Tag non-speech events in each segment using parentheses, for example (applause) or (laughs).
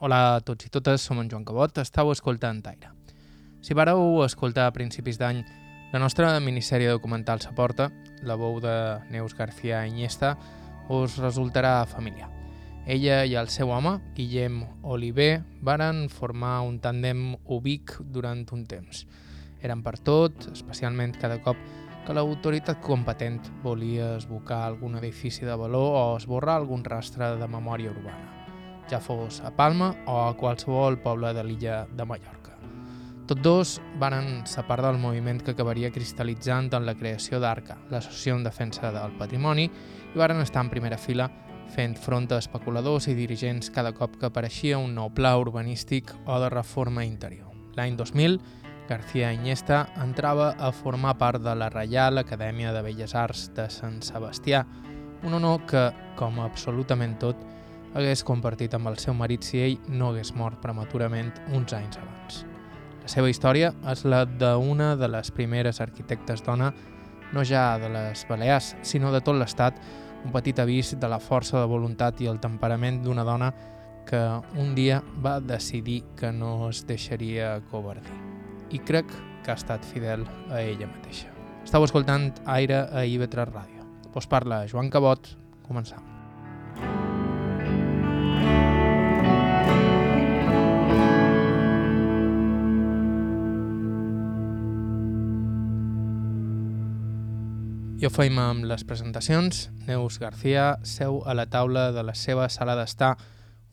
Hola a tots i totes, som en Joan Cabot, estàu escoltant Aire. Si vareu escoltar a principis d'any la nostra minissèrie documental Saporta, la veu de Neus García Iniesta, us resultarà familiar. Ella i el seu home, Guillem Oliver, varen formar un tàndem ubic durant un temps. Eren per tot, especialment cada cop que l'autoritat competent volia esbocar algun edifici de valor o esborrar algun rastre de memòria urbana, ja fos a Palma o a qualsevol poble de l'illa de Mallorca. Tots dos varen ser part del moviment que acabaria cristal·litzant en la creació d'ARCA, l'Associació en Defensa del Patrimoni, i varen estar en primera fila fent front a especuladors i dirigents cada cop que apareixia un nou pla urbanístic o de reforma interior. L'any 2000, García Iniesta entrava a formar part de la Reial Acadèmia de Belles Arts de Sant Sebastià, un honor que, com absolutament tot, hagués compartit amb el seu marit si ell no hagués mort prematurament uns anys abans. La seva història és la d'una de les primeres arquitectes dona, no ja de les Balears, sinó de tot l'Estat, un petit avís de la força de voluntat i el temperament d'una dona que un dia va decidir que no es deixaria covardir i crec que ha estat fidel a ella mateixa. Estau escoltant Aire a IB3 Ràdio. Vos parla Joan Cabot. Començam. Ho feim amb les presentacions. Neus García seu a la taula de la seva sala d'estar,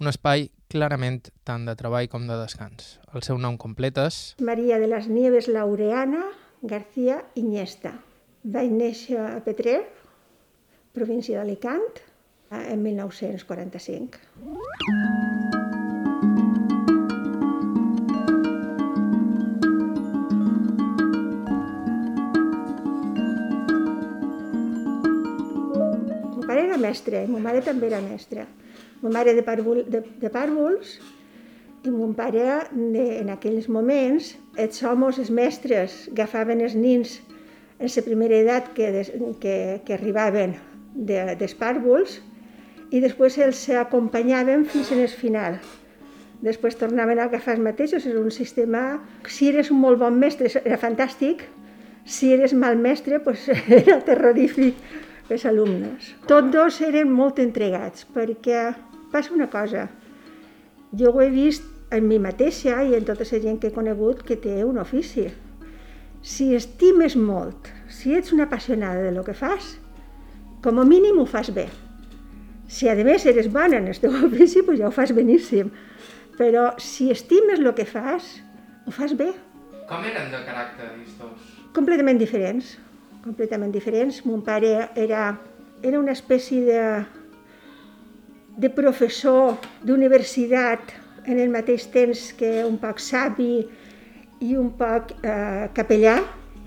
un espai clarament tant de treball com de descans. El seu nom complet és... Maria de les Nieves Laureana García Iniesta. Vaig néixer a Petrer, província d'Alicant, en 1945. Mon mestre, i ma mare també era mestra. Ma mare de, pàrvol, de, de pàrvols i mon pare, de, en aquells moments, els homes, els mestres, agafaven els nins en la primera edat que, des, que, que arribaven de, dels pàrvols i després els acompanyaven fins el final. Després tornaven a agafar els mateixos, era un sistema... Si eres un molt bon mestre era fantàstic, si eres mal mestre pues, (laughs) era terrorífic els alumnes. Tots dos eren molt entregats, perquè passa una cosa, jo ho he vist en mi mateixa i en tota la gent que he conegut que té un ofici. Si estimes molt, si ets una apassionada de lo que fas, com a mínim ho fas bé. Si a més eres bona en el teu (laughs) ofici, pues ja ho fas beníssim. Però si estimes el que fas, ho fas bé. Com eren de caràcter, estos? Completament diferents, completament diferents. Mon pare era, era una espècie de, de professor d'universitat en el mateix temps que un poc savi i un poc eh, capellà,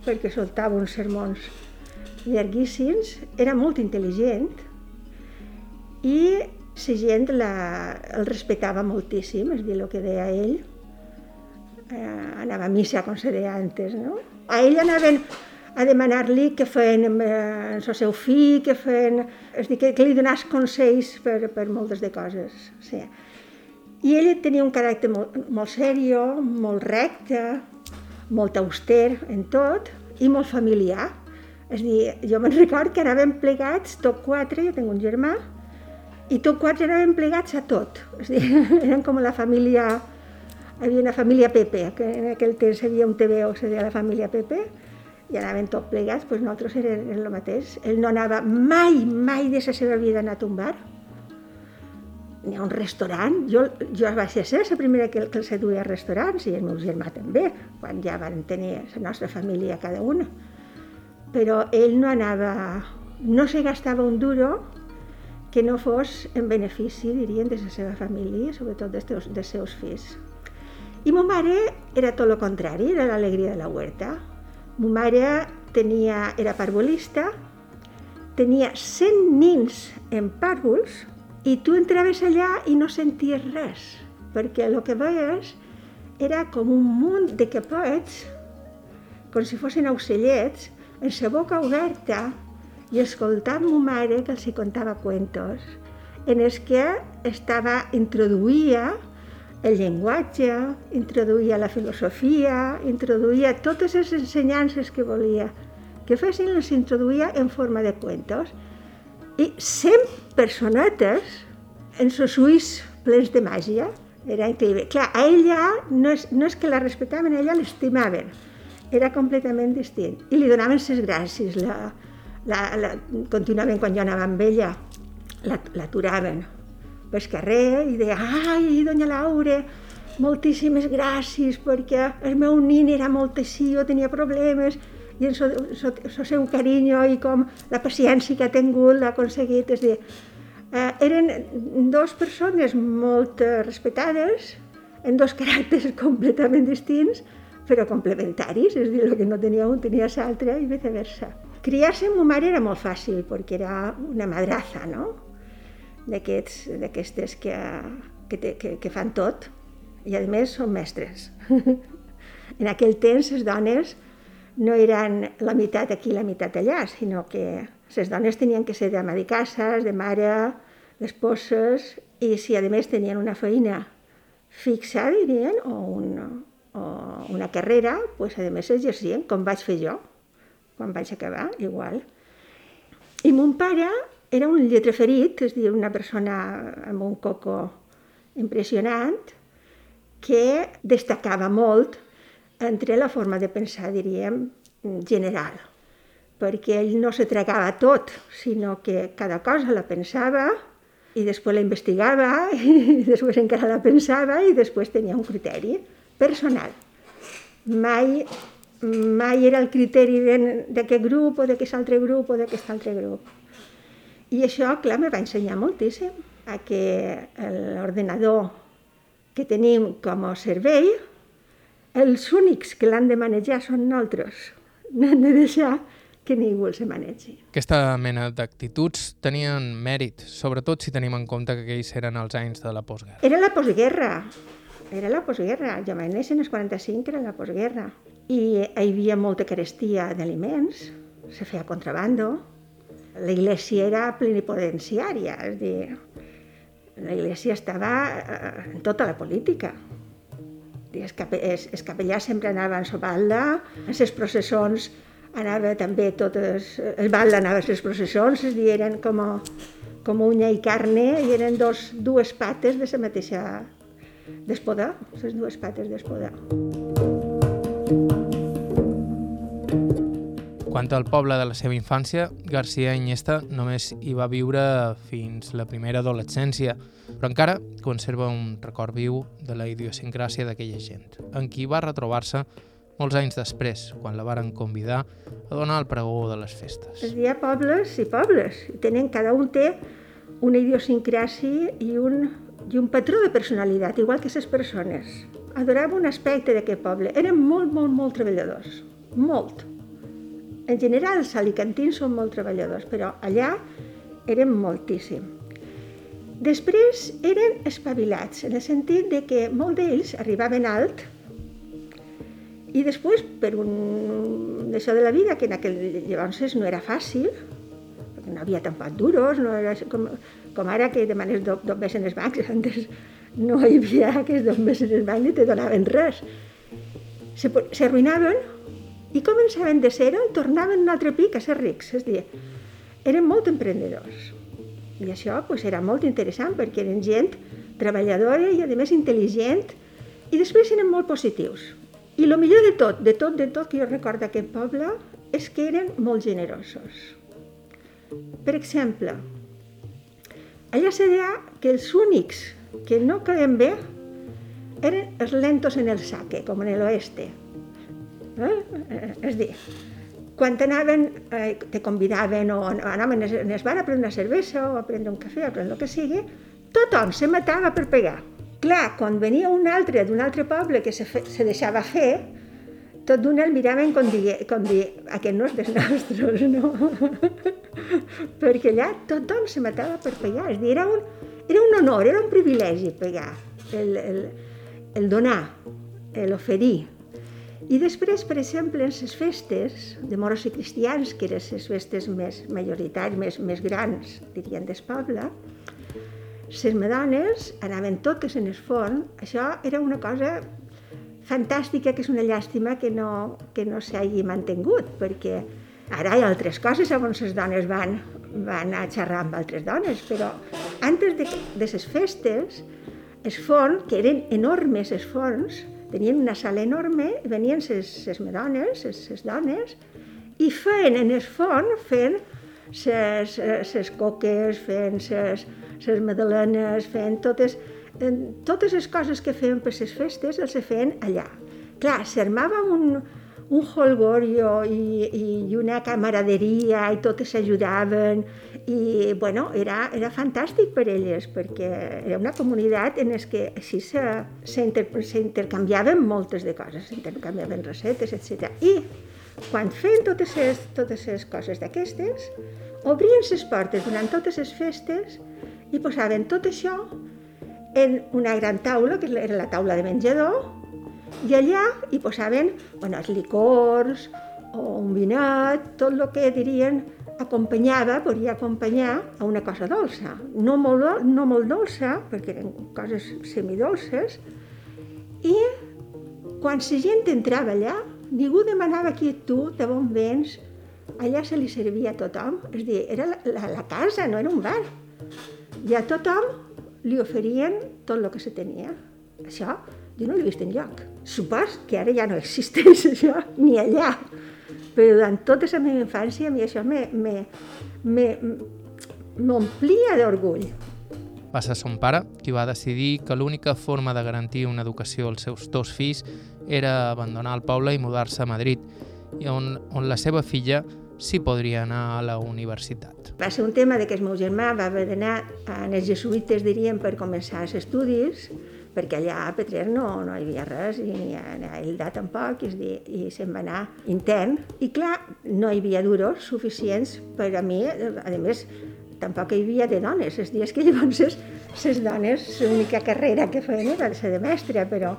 perquè soltava uns sermons llarguíssims, era molt intel·ligent i la gent la, el respectava moltíssim, és a dir, el que deia ell, eh, anava a missa, com se deia antes, no? A ell anaven a demanar-li que feien amb eh, el seu fill, que feien... És dir, que, que li donàs consells per, per moltes de coses. O sigui, i ell tenia un caràcter molt, molt serio, molt recte, molt auster en tot i molt familiar. És dir, jo me'n record que anàvem plegats, tot quatre, jo tinc un germà, i tot quatre anàvem plegats a tot. És dir, (laughs) eren com la família... Hi havia una família Pepe, que en aquell temps hi havia un TVO se deia la família Pepe, i anàvem tot plegats, doncs nosaltres eren el mateix. Ell no anava mai, mai de la seva vida a anar a un bar, ni a un restaurant. Jo, jo vaig ser la primera que, que els duia a restaurants i el meu germà també, quan ja van tenir la nostra família cada una. Però ell no anava, no se gastava un duro que no fos en benefici, dirien, de la seva família, sobretot dels, dels seus fills. I ma mare era tot el contrari, era l'alegria de la huerta. Ma mare tenia, era parvulista, tenia 100 nins en pàrvuls i tu entraves allà i no senties res, perquè el que veies era com un munt de capets, com si fossin ocellets, en la boca oberta i escoltant ma mare que els hi contava cuentos, en els que estava, introduïa el llenguatge, introduïa la filosofia, introduïa totes les ensenyances que volia que fessin, les introduïa en forma de cuentos. I 100 personetes en sos ulls plens de màgia. Era increïble. Clar, a ella no és, no és que la respectaven, a ella l'estimaven. Era completament distint. I li donaven ses gràcies. La, la, la, contínuament, quan jo anava amb ella, l'aturaven pel carrer i deia, ai, doña Laura, moltíssimes gràcies perquè el meu nin era molt jo tenia problemes, i el seu carinyo i com la paciència que ha tingut l'ha aconseguit. És dir, eh, eren dues persones molt eh, respectades, en dos caràcters (laughs) completament distints, però complementaris, és dir, el que no tenia un tenia l'altre i viceversa. Criar-se amb ma mare era molt fàcil, perquè era una madraza, no? D'aquestes que, que, que, que fan tot, i a més són mestres. (laughs) en aquell temps les dones no eren la meitat aquí la meitat allà, sinó que les dones tenien que ser d'ama de cases, de mare, d'esposes, i si a més tenien una feina fixa, dirien, o, un, o una carrera, pues, a més exercien, com vaig fer jo, quan vaig acabar, igual. I mon pare era un lletreferit, és a dir, una persona amb un coco impressionant, que destacava molt entre la forma de pensar, diríem, general, perquè ell no se tragava tot, sinó que cada cosa la pensava i després la investigava (laughs) i després encara la pensava i després tenia un criteri personal. Mai, mai era el criteri d'aquest grup o d'aquest altre grup o d'aquest altre grup. I això, clar, me va ensenyar moltíssim a que l'ordenador que tenim com a servei els únics que l'han de manejar són nosaltres. No han de deixar que ningú els manegi. Aquesta mena d'actituds tenien mèrit, sobretot si tenim en compte que aquells eren els anys de la postguerra. Era la postguerra, era la postguerra. Jo vaig néixer en els 45, era la postguerra. I hi havia molta carestia d'aliments, se feia contrabando, la iglesia era plenipotenciària, és dir, la iglesia estava eh, en tota la política. Els, capellars sempre anaven a Sobalda, en les processons anava també totes, el bal anava a les processons, és dir, eren com, com unya i carne, i eren dos, dues pates de la mateixa d'espodar, les dues pates d'espodar. Quant al poble de la seva infància, García Iniesta només hi va viure fins la primera adolescència, però encara conserva un record viu de la idiosincràsia d'aquella gent, en qui va retrobar-se molts anys després, quan la varen convidar a donar el pregó de les festes. Es deia pobles i pobles. Tenen, cada un té una idiosincràsia i un, i un patró de personalitat, igual que les persones. Adorava un aspecte d'aquest poble. Eren molt, molt, molt treballadors. Molt. En general, els alicantins són molt treballadors, però allà eren moltíssim. Després eren espavilats, en el sentit de que molts d'ells arribaven alt, i després, per un d'això de la vida, que en aquell llavors no era fàcil, perquè no havia tampoc duros, no era com, com ara que demanes dos do en els bancs, (laughs) antes no hi havia aquests dos mesos en els bancs ni te donaven res. S'arruïnaven i començaven de zero i tornaven un altre pic a ser rics, és a dir, eren molt emprendedors. I això pues, era molt interessant perquè eren gent treballadora i a més intel·ligent i després eren molt positius. I el millor de tot, de tot, de tot que jo recordo d'aquest poble és que eren molt generosos. Per exemple, allà se deia que els únics que no queden bé eren els lentos en el saque, com en l'oeste. Eh? És dir, quan anaven, eh, te convidaven o anaven en es bar a prendre una cervesa o a prendre un cafè o a prendre el que sigui, tothom se matava per pegar. Clar, quan venia un altre d'un altre poble que se, fe, se deixava fer, tot d'una el miraven com dir, com dir, aquest no és dels (laughs) nostres, no? (laughs) Perquè allà tothom se matava per pegar, és dir, era un, era un honor, era un privilegi pegar, el, el, el donar, l'oferir. I després, per exemple, en les festes de moros i cristians, que eren les festes més majoritàries, més, més grans, dirien, del poble, les madones anaven totes en el forn. Això era una cosa fantàstica, que és una llàstima que no, que no s'hagi mantingut, perquè ara hi ha altres coses on les dones van, van a xerrar amb altres dones, però antes de, de les festes, els forns, que eren enormes els forns, tenien una sala enorme, venien les madones, les dones, i feien en el forn, fent les coques, fent les madalenes, fent totes, totes les coses que feien per les festes, els feien allà. Clar, s'armava un, un holgorio i, i una camaraderia i totes s'ajudaven i bueno, era, era fantàstic per elles perquè era una comunitat en què així s'intercanviaven moltes de coses, s'intercanviaven recetes, etc. I quan feien totes les, totes les coses d'aquestes, obrien les portes durant totes les festes i posaven tot això en una gran taula, que era la taula de menjador, i allà hi posaven bueno, els licors o un vinet, tot el que dirien acompanyava, podria acompanyar a una cosa dolça. No molt, no molt dolça, perquè eren coses semidolces, i quan la gent entrava allà, ningú demanava qui ets tu, de bon vens, allà se li servia a tothom, és dir, era la, la, la casa, no era un bar. I a tothom li oferien tot el que se tenia. Això jo no l'he vist en lloc. Supos que ara ja no existeix (laughs) això, ni allà. Però durant tota la meva infància a mi això m'omplia d'orgull. Va ser son pare qui va decidir que l'única forma de garantir una educació als seus dos fills era abandonar el poble i mudar-se a Madrid, i on, on la seva filla sí podria anar a la universitat. Va ser un tema de que el meu germà va haver d'anar a els jesuïtes, diríem, per començar els estudis, perquè allà a Petrer no, no hi havia res, i ni a, a Elda tampoc, és dir, i se'n va anar intern. I clar, no hi havia duros suficients per a mi, a més, tampoc hi havia de dones. Els dies que llavors les dones, l'única carrera que feien era ser de mestre, però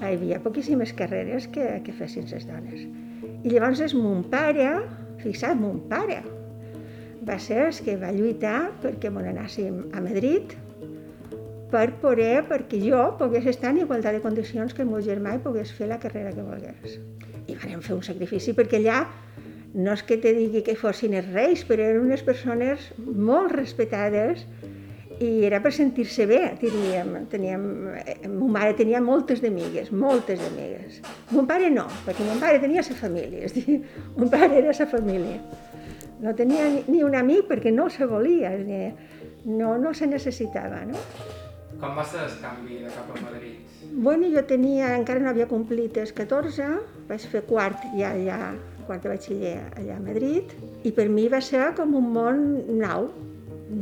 hi havia poquíssimes carreres que, que fessin les dones. I llavors és mon pare, fixa't, mon pare, va ser el que va lluitar perquè me a Madrid per poder, perquè jo pogués estar en igualtat de condicions que el meu germà i pogués fer la carrera que volgués. I vam fer un sacrifici perquè allà no és que te digui que fossin els reis, però eren unes persones molt respectades i era per sentir-se bé, diríem. Teníem, eh, mon mare tenia moltes d'amigues, moltes d'amigues. Mon pare no, perquè mon pare tenia sa família, és dir, mon pare era sa família. No tenia ni, ni un amic perquè no se volia, és dir, no, no se necessitava, no? Com va ser el canvi de cap a Madrid? Bueno, jo tenia, encara no havia complit els 14, vaig fer quart ja allà, quart de batxiller allà a Madrid, i per mi va ser com un món nou,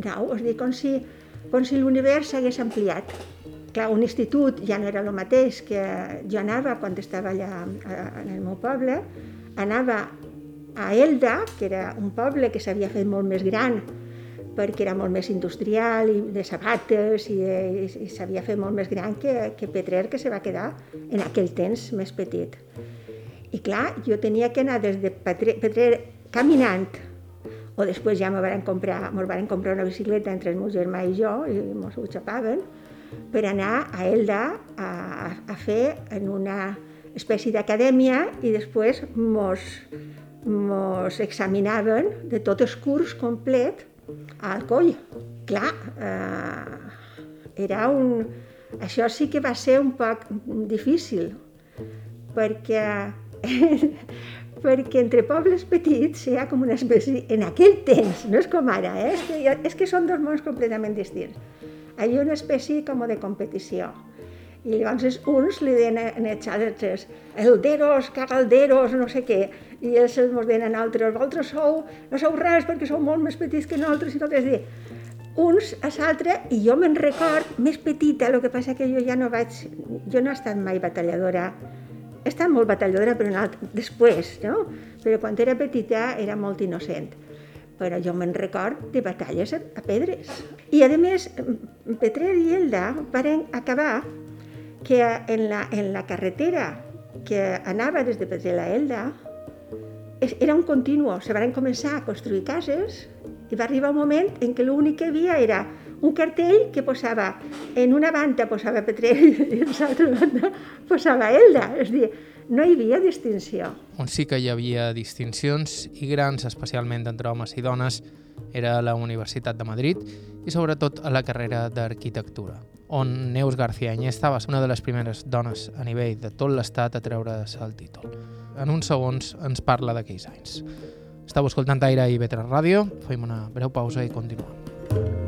nou, és dir, com si com si l'univers s'hagués ampliat. Clar, un institut ja no era el mateix que jo anava quan estava allà en el meu poble, anava a Elda, que era un poble que s'havia fet molt més gran perquè era molt més industrial i de sabates i, i, i s'havia fet molt més gran que, que Petrer, que se va quedar en aquell temps més petit. I clar, jo tenia que anar des de Petrer, Petrer caminant o després ja me van comprar, mos van comprar una bicicleta entre el meu germà i jo, i mos ho xapaven, per anar a Elda a, a fer en una espècie d'acadèmia i després mos, mos examinaven de tot el curs complet a Alcoll. Clar, eh, era un... Això sí que va ser un poc difícil, perquè (laughs) perquè entre pobles petits hi ha com una espècie, en aquell temps, no és com ara, eh? és, que, és que són dos mons completament distints. Hi ha una espècie com de competició. I llavors uns li deien als altres, elderos, cagalderos, no sé què, i ells ens deien a altres, vosaltres sou, no sou res perquè sou molt més petits que nosaltres, i és dir, uns a l'altre, i jo me'n record més petita, el que passa que jo ja no vaig, jo no he estat mai batalladora he estat molt batalladora, però alt... després, no? Però quan era petita era molt innocent. Però jo me'n record de batalles a, a pedres. I, a més, Petrer i Elda van acabar que en la, en la carretera que anava des de Petrer a Elda era un continu. Se van començar a construir cases i va arribar un moment en què l'únic que hi havia era un cartell que posava, en una banda posava Petrell i en l'altra banda posava Elda. És a dir, no hi havia distinció. On sí que hi havia distincions i grans, especialment entre homes i dones, era a la Universitat de Madrid i sobretot a la carrera d'arquitectura, on Neus García Iniesta va ser una de les primeres dones a nivell de tot l'estat a treure's el títol. En uns segons ens parla d'aquells anys. Estau escoltant Aire i Vetre Ràdio, fem una breu pausa i continuem.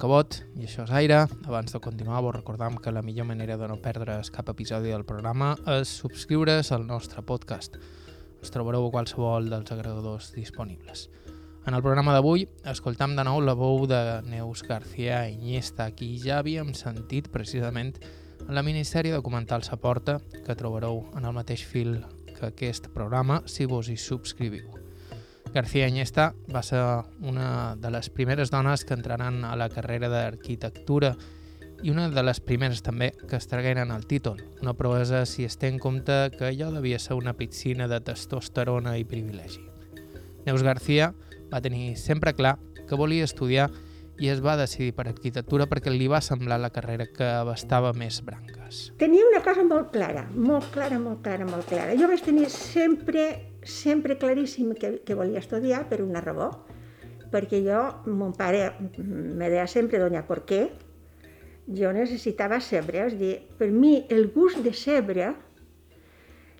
Cabot i això és Aire. Abans de continuar, vos recordam que la millor manera de no perdre's cap episodi del programa és subscriure's al nostre podcast. Us trobareu a qualsevol dels agregadors disponibles. En el programa d'avui escoltam de nou la veu de Neus García Iniesta, qui ja havíem sentit precisament en la minissèrie documental Saporta, que trobareu en el mateix fil que aquest programa si vos hi subscriviu. García Iniesta va ser una de les primeres dones que entraran a la carrera d'arquitectura i una de les primeres també que es tragueren el títol. Una proesa si es té en compte que allò devia ser una piscina de testosterona i privilegi. Neus García va tenir sempre clar que volia estudiar i es va decidir per arquitectura perquè li va semblar la carrera que abastava més branques. Tenia una cosa molt clara, molt clara, molt clara, molt clara. Jo vaig tenir sempre, sempre claríssim que, que volia estudiar per una raó, perquè jo, mon pare me deia sempre, doña, ¿por qué? Jo necessitava sebre, és dir, per mi el gust de sebre,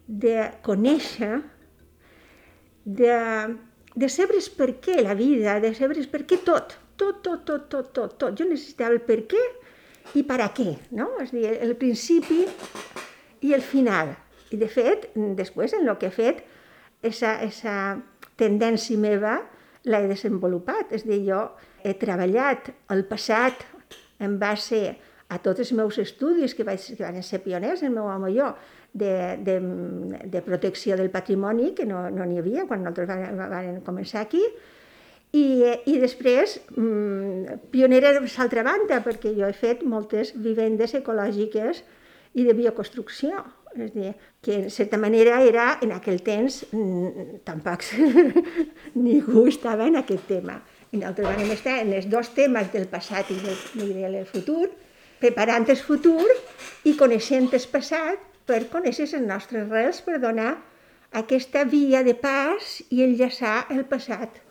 de conèixer, de, de sabre's per què la vida, de sabre's per què tot, tot, tot, tot, tot, tot, tot. Jo necessitava el per què i per a què, no? És dir, el principi i el final. I de fet, després en el que he fet, esa, esa tendència meva l'he desenvolupat. És a dir, jo he treballat el passat en base a tots els meus estudis, que, vaig, que van ser pioners, el meu home i jo, de, de, de protecció del patrimoni, que no n'hi no havia quan nosaltres vam, vam començar aquí, i, i després, mmm, pionera de l'altra banda, perquè jo he fet moltes vivendes ecològiques i de bioconstrucció. És dir, que en certa manera era, en aquell temps, tampoc (laughs) ningú estava en aquest tema. I nosaltres vam estar en els dos temes del passat i del, i del futur, preparant el futur i coneixent el passat per conèixer les nostres rels, per donar aquesta via de pas i enllaçar el passat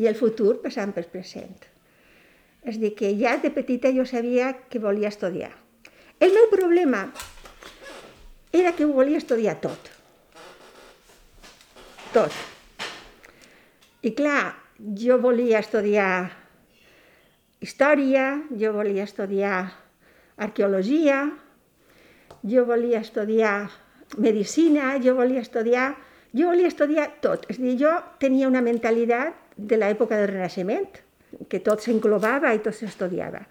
i el futur passant pel present. És dir, que ja de petita jo sabia que volia estudiar. El meu problema era que ho volia estudiar tot. Tot. I clar, jo volia estudiar història, jo volia estudiar arqueologia, jo volia estudiar medicina, jo volia estudiar, jo volia estudiar tot. És a dir, jo tenia una mentalitat de l'època del Renaixement, que tot s'englobava i tot s'estudiava.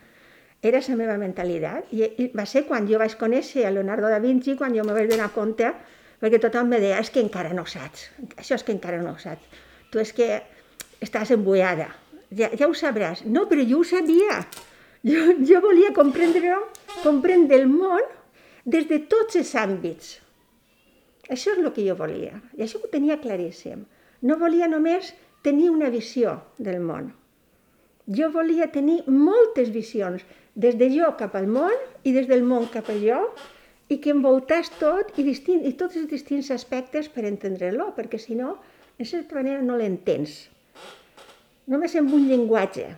Era la meva mentalitat. I, I va ser quan jo vaig conèixer a Leonardo da Vinci, quan jo me vaig donar compte, perquè tothom me deia, és que encara no saps, això és que encara no saps. Tu és que estàs embullada, ja, ja ho sabràs. No, però jo ho sabia. Jo, jo volia comprendre, comprendre el món des de tots els àmbits. Això és el que jo volia, i això ho tenia claríssim. No volia només tenir una visió del món. Jo volia tenir moltes visions, des de jo cap al món i des del món cap a jo, i que envoltés tot i, distint, i tots els distints aspectes per entendre-lo, perquè si no, de certa manera no l'entens. Només amb un llenguatge,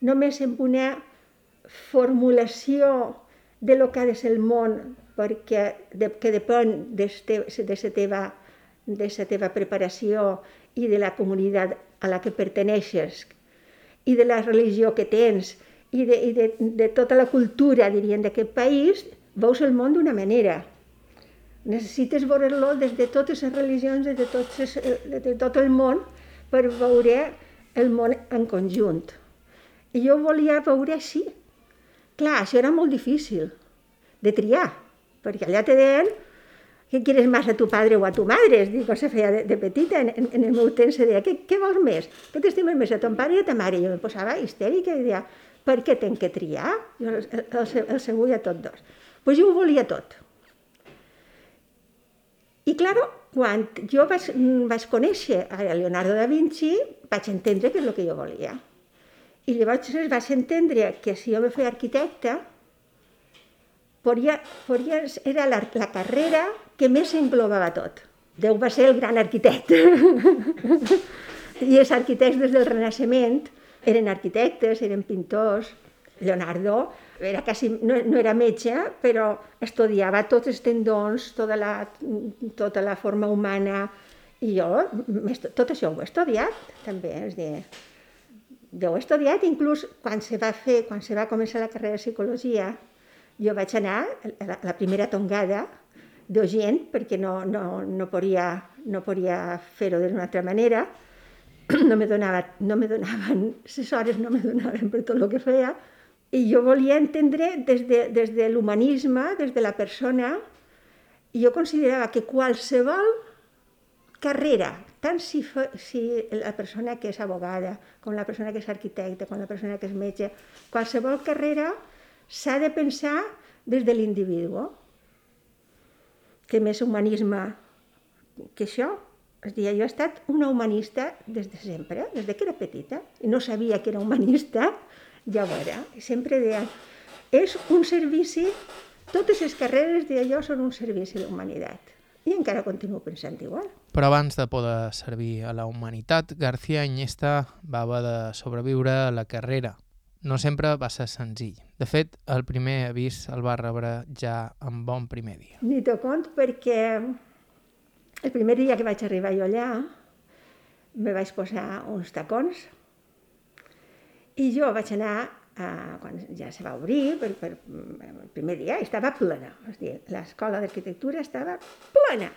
només amb una formulació de lo que ha de ser el món, perquè de, que depèn de, de, de, la teva, de la teva preparació i de la comunitat a la que perteneixes i de la religió que tens i de, i de, de tota la cultura, dirien, d'aquest país, veus el món d'una manera. Necessites veure-lo des de totes les religions, des de, tots les, de tot el món, per veure el món en conjunt. I jo volia veure així. Clar, això era molt difícil de triar, perquè allà te deien què quieres más a tu padre o a tu madre? Diu, se feia de, de petita, en, en, el meu temps se deia, què, què vols més? Què t'estimes més, a ton pare i a ta mare? I jo em posava histèrica i deia, per què tenc que triar? Jo el, el, el, el seu a tots dos. Pues jo ho volia tot. I, claro, quan jo vaig, vaig conèixer a Leonardo da Vinci, vaig entendre què és el que jo volia. I llavors vaig entendre que si jo me feia arquitecta, podria, podria, era la, la carrera que més englobava tot. Déu va ser el gran arquitecte. (laughs) I els arquitectes des del Renaixement eren arquitectes, eren pintors. Leonardo era quasi, no, no era metge, però estudiava tots els tendons, tota la, tota la forma humana, i jo tot això ho he estudiat, també, és dir, jo ho he estudiat, inclús quan se va fer, quan se va començar la carrera de psicologia, jo vaig anar a la, la primera tongada de gent, perquè no, no, no podia, no podia fer-ho d'una altra manera, no me, donava, no me donaven, les hores no me donaven per tot el que feia, i jo volia entendre des de, des de l'humanisme, des de la persona, i jo considerava que qualsevol carrera, tant si, fa, si la persona que és abogada, com la persona que és arquitecte, com la persona que és metge, qualsevol carrera s'ha de pensar des de l'individu. Que més humanisme que això? És dir, jo he estat una humanista des de sempre, des de que era petita, i no sabia que era humanista, (laughs) ja ho era. Sempre deia, és un servici, totes les carreres d'allò són un servici a humanitat. I encara continuo pensant igual. Però abans de poder servir a la humanitat, García Iniesta va haver de sobreviure a la carrera no sempre va ser senzill. De fet, el primer avís el va rebre ja en bon primer dia. Ni te cont perquè el primer dia que vaig arribar jo allà me vaig posar uns tacons i jo vaig anar, a, quan ja se va obrir, per, per, el primer dia estava plena. És l'escola d'arquitectura estava plena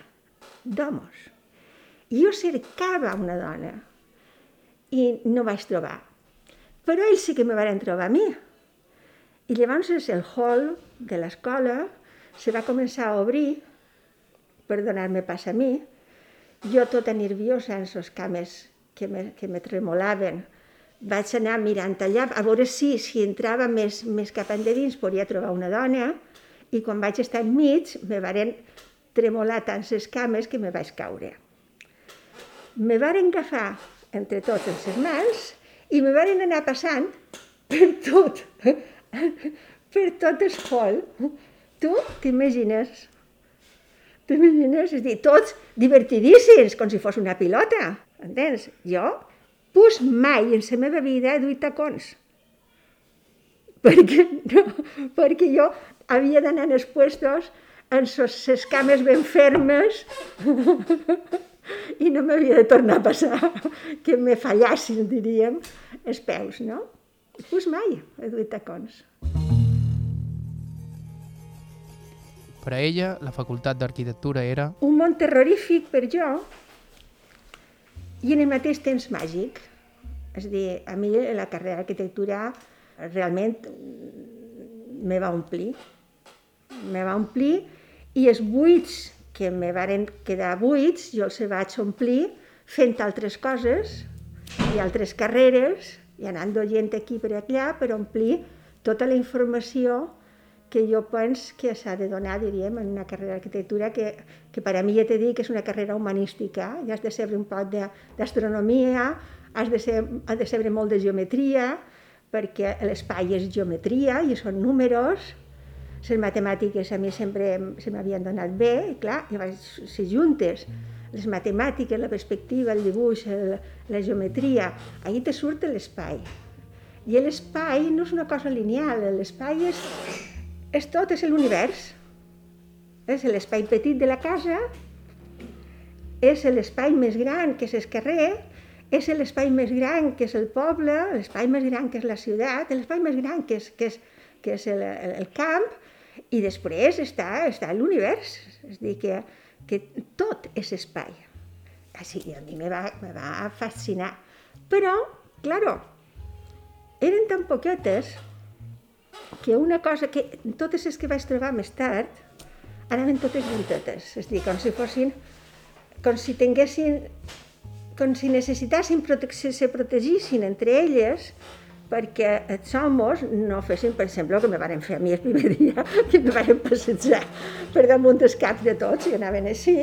d'homes. I jo cercava una dona i no vaig trobar però ells sí que me van trobar a mi. I llavors el hall de l'escola se va començar a obrir per donar-me pas a mi. Jo tota nerviosa en les cames que me, que me tremolaven, vaig anar mirant allà a veure si, si entrava més, més cap endins podia trobar una dona i quan vaig estar enmig me varen tremolar tant les cames que me vaig caure. Me varen agafar entre tots els mans i me van anar passant per tot, (laughs) per tot el hall. Tu t'imagines? T'imagines? És dir, tots divertidíssims, com si fos una pilota, entens? Jo, pues mai en la meva vida he duit tacons. Perquè, (laughs) no, perquè jo havia d'anar en els puestos amb les cames ben fermes (laughs) i no m'havia de tornar a passar que me fallassin, diríem, els peus, no? Pues mai he duit tacons. Per a ella, la facultat d'arquitectura era... Un món terrorífic per jo i en el mateix temps màgic. És a dir, a mi la carrera d'arquitectura realment me va omplir. Me va omplir i els buits que me varen quedar buits, jo els vaig omplir fent altres coses i altres carreres i anant gent aquí per allà per omplir tota la informació que jo penso que s'ha de donar, diríem, en una carrera d'arquitectura que, que per a mi ja t'he dit que és una carrera humanística, i has de saber un poc d'astronomia, has de, ser, has de saber molt de geometria, perquè l'espai és geometria i són números, les matemàtiques a mi sempre se m'havien donat bé, i clar, vaig ser juntes. Les matemàtiques, la perspectiva, el dibuix, el, la geometria, ahir te surt l'espai. I l'espai no és una cosa lineal, l'espai és, és tot, és l'univers. És l'espai petit de la casa, és l'espai més gran que és el carrer, és l'espai més gran que és el poble, l'espai més gran que és la ciutat, l'espai més gran que és, que és, que és el, el, camp, i després està, està l'univers, és a dir, que, que tot és espai. Així, a mi me va, me va fascinar. Però, claro, eren tan poquetes que una cosa que totes les que vaig trobar més tard, anaven totes juntetes, és dir, com si fossin, com si tinguessin, com si necessitassin protecció, se protegissin entre elles, perquè els homes no fessin, per exemple, el que me van fer a mi el primer (laughs) dia, que me van passejar per damunt dels caps de tots, i anaven així,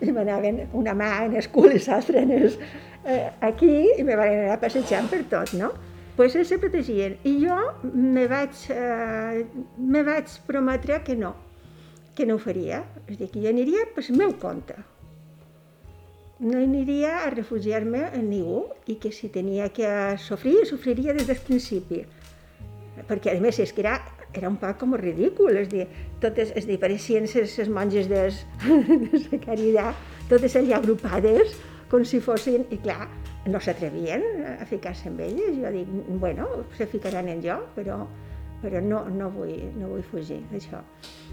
i m'anaven una mà en el cul i l'altra eh, aquí, i me van anar passejant per tot, no? pues ells se protegien. I jo me vaig, eh, me vaig prometre que no, que no ho faria. És a dir, que jo aniria per meu compte. No aniria a refugiar-me en ningú i que si tenia que sofrir, sofriria des del principi. Perquè, a més, és que era, era un poc com ridícul, és dir, totes, és dir, pareixien les, les monges (laughs) de, la caritat, totes allà agrupades, com si fossin, i clar, no s'atrevien a ficar-se amb elles. Jo dic, bueno, se ficaran en jo, però, però no, no, vull, no vull fugir d'això.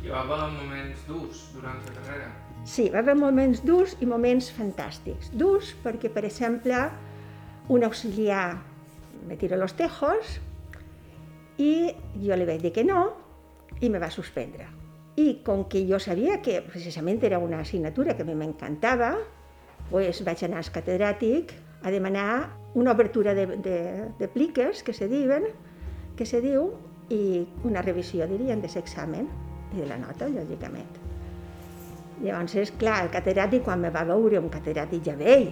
Hi va haver moments durs durant la carrera? Sí, va haver moments durs i moments fantàstics. Durs perquè, per exemple, un auxiliar me tira los tejos i jo li vaig dir que no i me va suspendre. I com que jo sabia que precisament era una assignatura que a mi m'encantava, pues vaig anar al catedràtic a demanar una obertura de, de, de pliques, que se diuen, que se diu, i una revisió, dirien, de l'examen i de la nota, lògicament. Llavors, és clar, el catedràtic, quan me va veure un catedràtic ja vell,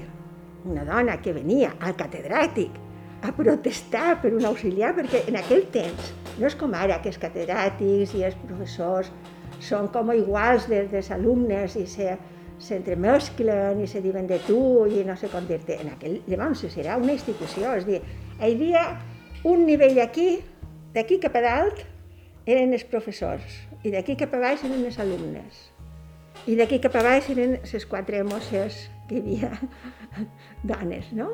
una dona que venia al catedràtic a protestar per un auxiliar, perquè en aquell temps, no és com ara, que els catedràtics i els professors són com iguals dels, dels alumnes i se, s'entremesclen i se diuen de tu i no sé com dir-te. En aquell, llavors serà una institució, és dir, hi havia un nivell aquí, d'aquí cap a dalt eren els professors i d'aquí cap a baix eren els alumnes i d'aquí cap a baix eren les quatre mosses que hi havia (laughs) dones, no?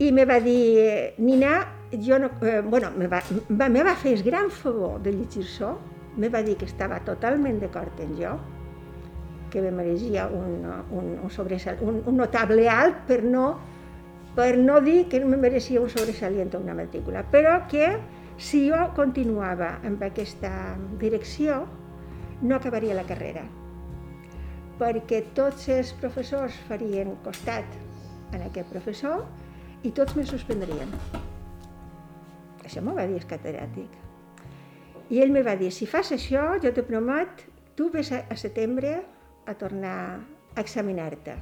I me va dir, Nina, jo no, eh, bueno, me va, va, me va fer el gran favor de llegir-s'ho, me va dir que estava totalment d'acord en jo, que me mereixia un, un, un, sobresal, un, un notable alt per no, per no dir que me mereixia un sobresalient o una matrícula, però que si jo continuava amb aquesta direcció no acabaria la carrera, perquè tots els professors farien costat en aquest professor i tots me suspendrien. Això m'ho va dir el catedràtic. I ell me va dir, si fas això, jo te promet, tu ves a, a setembre a tornar a examinar-te.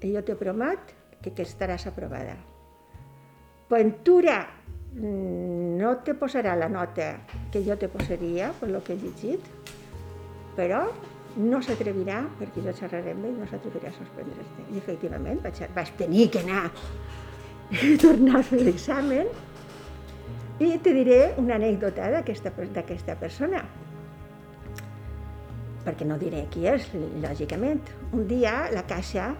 I jo te promet que, que estaràs aprovada. Ventura no te posarà la nota que jo te posaria per lo que he llegit, però no s'atrevirà, perquè jo xerraré amb ell, no s'atrevirà a suspendre-te. I efectivament vaig, vaig tenir que anar a (laughs) tornar a fer l'examen i te diré una anècdota d'aquesta persona perquè no diré qui és, lògicament. Un dia, la Caixa,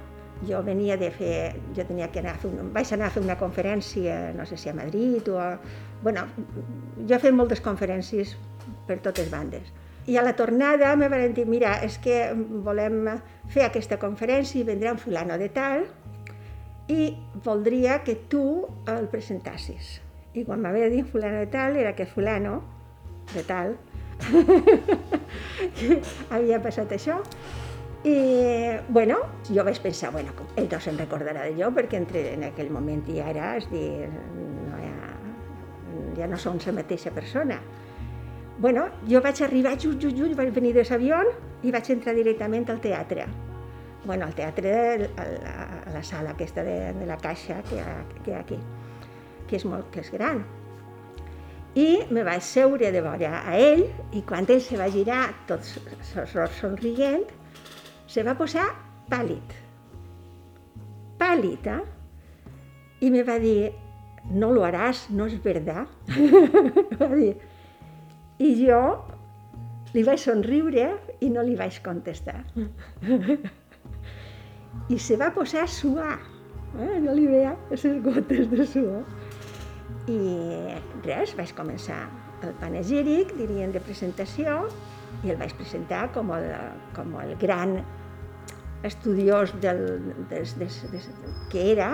jo venia de fer, jo tenia que anar a fer, un, vaig anar a fer una conferència, no sé si a Madrid o a, bueno, jo he fet moltes conferències per totes bandes. I a la tornada me van dir, mira, és que volem fer aquesta conferència i vendrà un fulano de tal i voldria que tu el presentassis. I quan m'havia dit fulano de tal, era que fulano de tal (laughs) havia passat això. I, bueno, jo vaig pensar, bueno, ell no se'n recordarà de jo, perquè entre en aquell moment ja era, és dir, no ha, ja no som la mateixa persona. Bueno, jo vaig arribar just, just, just, vaig venir de l'avió i vaig entrar directament al teatre. Bueno, al teatre, a la, a la sala aquesta de, de la caixa que hi ha, que hi ha aquí, que és molt, que és gran i me vaig seure de vora a ell i quan ell se va girar tot somrient, se va posar pàl·lid. Pàl·lid, eh? I me va dir, no lo haràs, no és verdad. (laughs) va dir. I jo li vaig somriure i no li vaig contestar. I se va posar a suar. Eh? No li veia les gotes de suor. I res, vaig començar el panegíric, dirien, de presentació, i el vaig presentar com el, com el gran estudiós del, des, des, des, que era,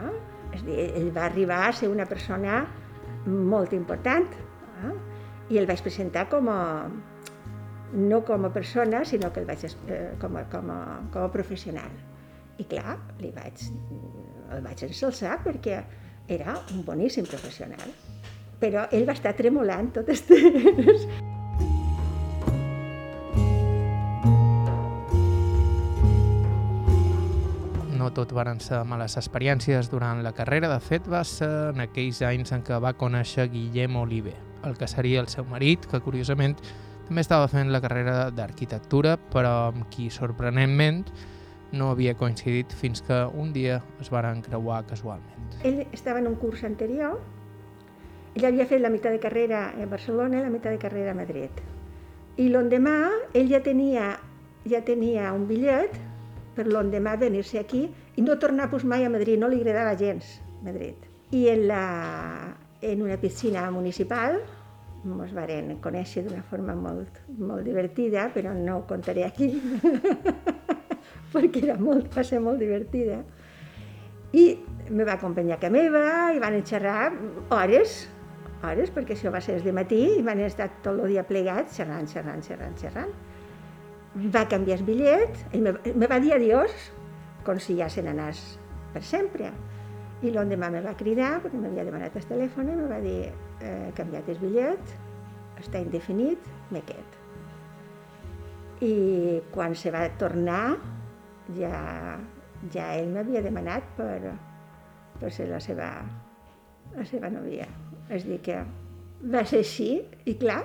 eh? és dir, ell va arribar a ser una persona molt important, eh? I el vaig presentar com a, no com a persona, sinó que el vaig, eh, com, a, com, a, com a professional. I clar, li vaig, el vaig ensalçar perquè era un boníssim professional. Però ell va estar tremolant tot temps. No tot van ser males experiències durant la carrera. De fet, va ser en aquells anys en què va conèixer Guillem Oliver, el que seria el seu marit, que curiosament també estava fent la carrera d'arquitectura, però amb qui, sorprenentment, no havia coincidit fins que un dia es van creuar casualment. Ell estava en un curs anterior, ell havia fet la meitat de carrera a Barcelona i la meitat de carrera a Madrid. I l'endemà ell ja tenia, ja tenia un bitllet per l'endemà venir-se aquí i no tornar pues, mai a Madrid, no li agradava gens Madrid. I en, la, en una piscina municipal ens varen conèixer d'una forma molt, molt divertida, però no ho contaré aquí, (laughs) perquè era molt, va ser molt divertida. I me va acompanyar casa meva i van xerrar hores, hores, perquè això va ser de matí i van estar tot el dia plegats, xerrant, xerrant, xerrant, xerrant. Va canviar el bitllet, ell me, me va dir adiós, com si ja se n'anés per sempre. I l'endemà me va cridar, perquè m'havia demanat el telèfon, i me va dir, eh, canviat el bitllet, està indefinit, me qued. I quan se va tornar, ja, ja ell m'havia demanat per, per ser la seva, la seva novia. És dir, que va ser així, i clar,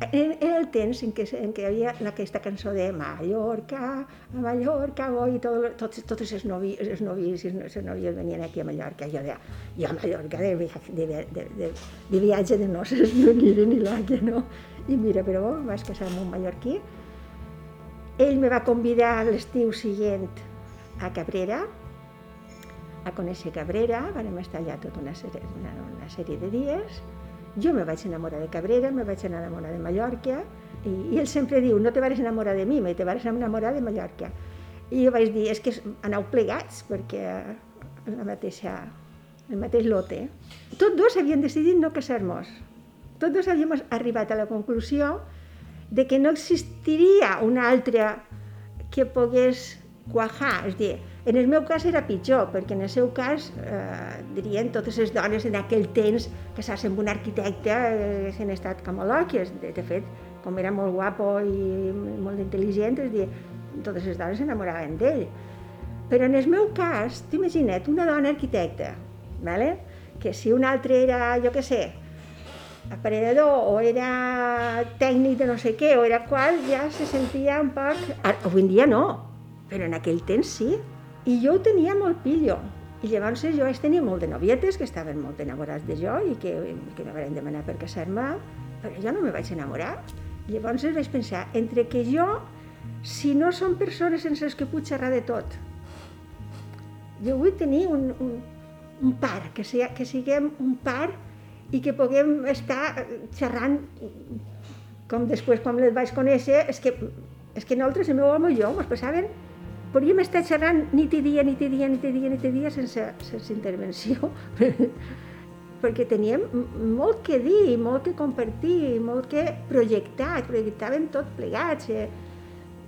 en el temps en què, en què hi havia aquesta cançó de Mallorca, a Mallorca, voy, i tot, tots, tots els novis, els novis i les venien aquí a Mallorca. Jo deia, jo a Mallorca de, de, de, de, de viatge de noces no aniré ni l'àquia, no? I mira, però bon, vaig casar amb un mallorquí. Ell me va convidar l'estiu següent a Cabrera, a conèixer Cabrera, vam estar allà tota una, una, una sèrie de dies, jo me vaig enamorar de Cabrera, me vaig enamorar de Mallorca, i, i ell sempre diu, no te vas enamorar de mi, me te vas enamorar de Mallorca. I jo vaig dir, és que aneu plegats, perquè la mateixa, el mateix lote. Tots dos havien decidit no casar-nos. Tots dos havíem arribat a la conclusió de que no existiria una altra que pogués quajar, és dir, en el meu cas era pitjor, perquè en el seu cas, eh, dirien, totes les dones en aquell temps casar-se amb un arquitecte eh, s'han estat com lòquies. De, de fet, com era molt guapo i molt intel·ligent, és dir, totes les dones s'enamoraven d'ell. Però en el meu cas, t'imagina't, una dona arquitecta, vale? que si un altre era, jo què sé, aparellador o era tècnic de no sé què o era qual, ja se sentia un poc... Avui en dia no, però en aquell temps sí. I jo ho tenia molt pillo. I llavors jo vaig tenir molt de novietes que estaven molt enamorats de jo i que, que me van demanar per casar-me, però jo no me vaig enamorar. Llavors vaig pensar, entre que jo, si no són persones sense les que puc xerrar de tot, jo vull tenir un, un, un par, que, sigui, que siguem un par i que puguem estar xerrant com després quan les vaig conèixer, és que, és que nosaltres, el meu home i jo, ens passaven podríem estar xerrant nit i dia, nit i dia, nit i dia, nit i dia, sense, sense intervenció, (laughs) perquè teníem molt que dir, molt que compartir, molt que projectar, projectàvem tot plegats. Eh?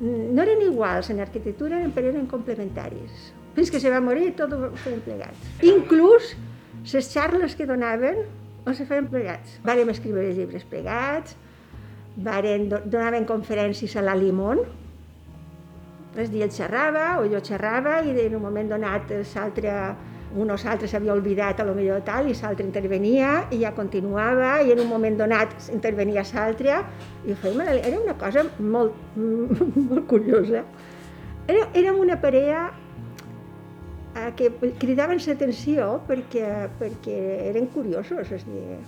No eren iguals en arquitectura, però eren complementaris. Fins que se va morir, tot ho feien plegats. Inclús les xarles que donaven o se feien plegats. Vàrem escriure llibres plegats, varen, donaven conferències a la Limón, és dir, ell xerrava o jo xerrava i en un moment donat l'altre un o l'altre s'havia oblidat a lo millor tal i l'altre intervenia i ja continuava i en un moment donat intervenia l'altre i fèiem, era una cosa molt, (laughs) molt curiosa. Era, érem una parella eh, que cridaven l'atenció perquè, perquè eren curiosos, és dir,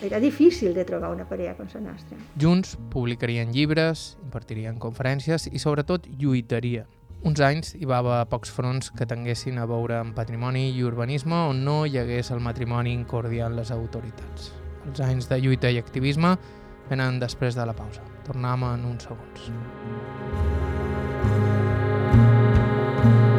era difícil de trobar una parella com la nostra. Junts publicarien llibres, impartirien conferències i sobretot lluitarien. Uns anys hi va haver pocs fronts que tinguessin a veure amb patrimoni i urbanisme on no hi hagués el matrimoni incordiant les autoritats. Els anys de lluita i activisme venen després de la pausa. Tornem en uns segons. Hola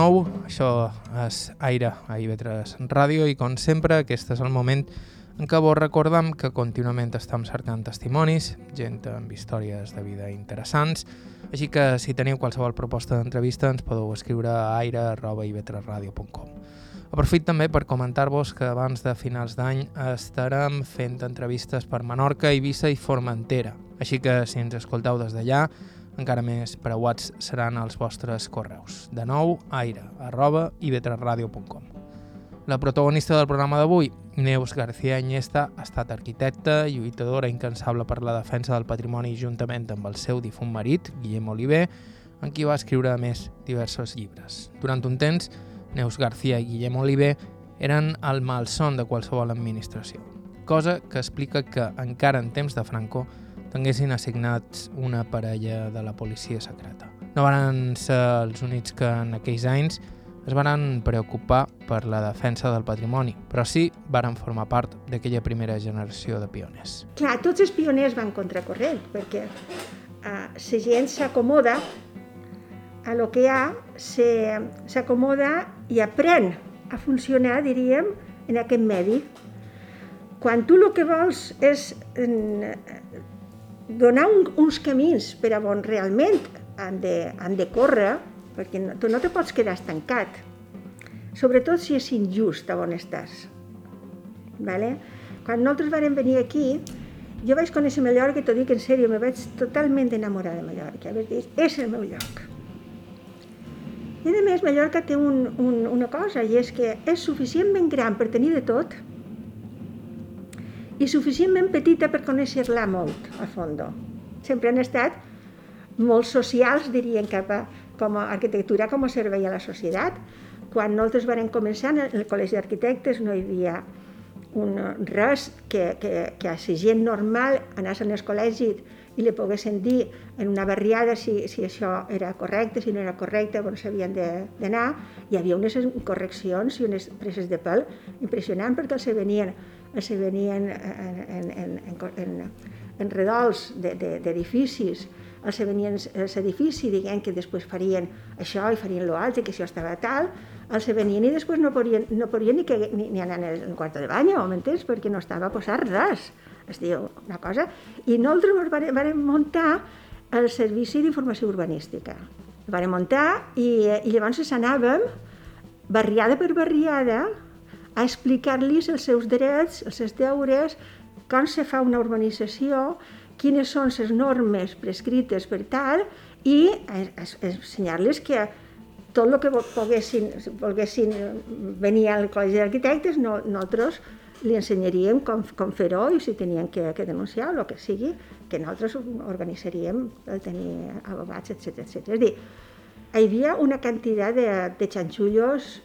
nou, això és Aire a IB3 Ràdio i com sempre aquest és el moment en què vos recordam que contínuament estem cercant testimonis, gent amb històries de vida interessants, així que si teniu qualsevol proposta d'entrevista ens podeu escriure a aire.ib3radio.com. Aprofit també per comentar-vos que abans de finals d'any estarem fent entrevistes per Menorca, Eivissa i Formentera, així que si ens escolteu des d'allà encara més preuats seran els vostres correus. De nou, aire, arroba ivetresradio.com. La protagonista del programa d'avui, Neus García Iniesta, ha estat arquitecta, lluitadora incansable per la defensa del patrimoni juntament amb el seu difunt marit, Guillem Oliver, en qui va escriure a més diversos llibres. Durant un temps, Neus García i Guillem Oliver eren el malson de qualsevol administració, cosa que explica que, encara en temps de Franco, tinguessin assignats una parella de la policia secreta. No van ser els únics que en aquells anys es van preocupar per la defensa del patrimoni, però sí varen formar part d'aquella primera generació de pioners. Clar, tots els pioners van contracorrent, perquè uh, la gent s'acomoda a lo que hi ha, s'acomoda i aprèn a funcionar, diríem, en aquest medi. Quan tu el que vols és donar un, uns camins per a on realment han de, han de córrer, perquè no, tu no te pots quedar estancat, sobretot si és injust a on estàs. Vale? Quan nosaltres vam venir aquí, jo vaig conèixer Mallorca i t'ho dic en sèrio, me vaig totalment enamorar de Mallorca. Vaig dir, és el meu lloc. I a més, Mallorca té un, un, una cosa, i és que és suficientment gran per tenir de tot, i suficientment petita per conèixer-la molt a fons. Sempre han estat molt socials, dirien, cap a, com a arquitectura com a servei a la societat. Quan nosaltres vam començar en el Col·legi d'Arquitectes no hi havia un, res que, que, que a la gent normal anés al col·legi i li poguessin dir en una barriada si, si això era correcte, si no era correcte, on s'havien d'anar. Hi havia unes correccions i unes preses de pèl impressionants perquè els venien se venien en, en, en, en, en redols d'edificis, de, els venien els edificis dient que després farien això i farien l'altre, que això estava tal, els venien i després no podien, no podien ni, que, ni, ni anar al quart de bany, m'entens? Perquè no estava posat res. Es diu una cosa. I nosaltres vam, vam muntar el Servici d'Informació Urbanística. El vam muntar i, i llavors anàvem barriada per barriada a explicar-los els seus drets, els seus deures, com se fa una urbanització, quines són les normes prescrites per tal, i ensenyar-los que tot el que poguessin, volguessin venir al Col·legi d'Arquitectes, no, nosaltres li ensenyaríem com, com fer-ho i si tenien que, que denunciar o el que sigui, que nosaltres organitzaríem el tenir abogats, etc etc. És dir, hi havia una quantitat de, de xanxullos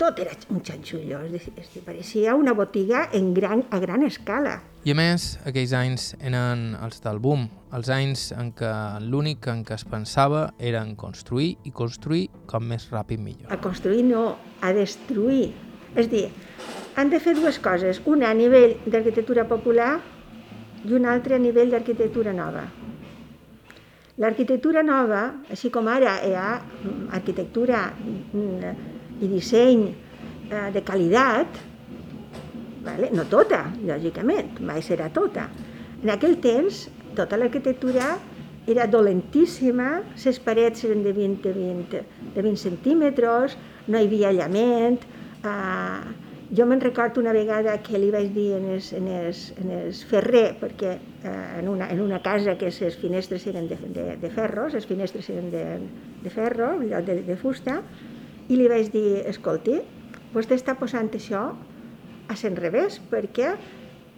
tot era un xanxullo, és dir, és dir, pareixia una botiga en gran, a gran escala. I a més, aquells anys eren els del boom, els anys en què l'únic en què es pensava era en construir i construir com més ràpid millor. A construir no, a destruir. És dir, han de fer dues coses, una a nivell d'arquitectura popular i una altra a nivell d'arquitectura nova. L'arquitectura nova, així com ara hi ha arquitectura mm, i disseny eh, de qualitat, vale? no tota, lògicament, mai serà tota. En aquell temps, tota l'arquitectura era dolentíssima, les parets eren de 20, de 20, de 20 centímetres, no hi havia aïllament. Eh, jo me'n recordo una vegada que li vaig dir en els, en els, en els ferrer, perquè eh, en, una, en una casa que les finestres eren de, de, de ferros, les finestres eren de, de ferro, de, de fusta, i li vaig dir, escolti, vostè està posant això a revés, perquè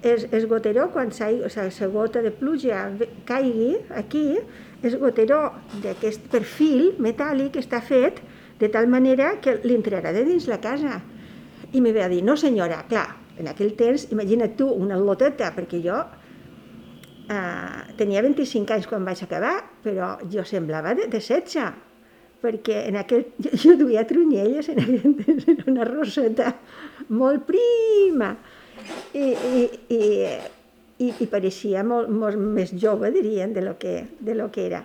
és, és goteró, quan la o sigui, gota de pluja caigui aquí, és goteró d'aquest perfil metàl·lic que està fet de tal manera que li entrarà de dins la casa. I me va dir, no senyora, clar, en aquell temps, imagina't tu, una loteta, perquè jo eh, tenia 25 anys quan vaig acabar, però jo semblava de, de 16 perquè en aquell, (laughs) jo, jo duia trunyelles en aquell temps, una roseta molt prima i, i, i, i, i pareixia molt, molt més jove, dirien, de lo que, de lo que era.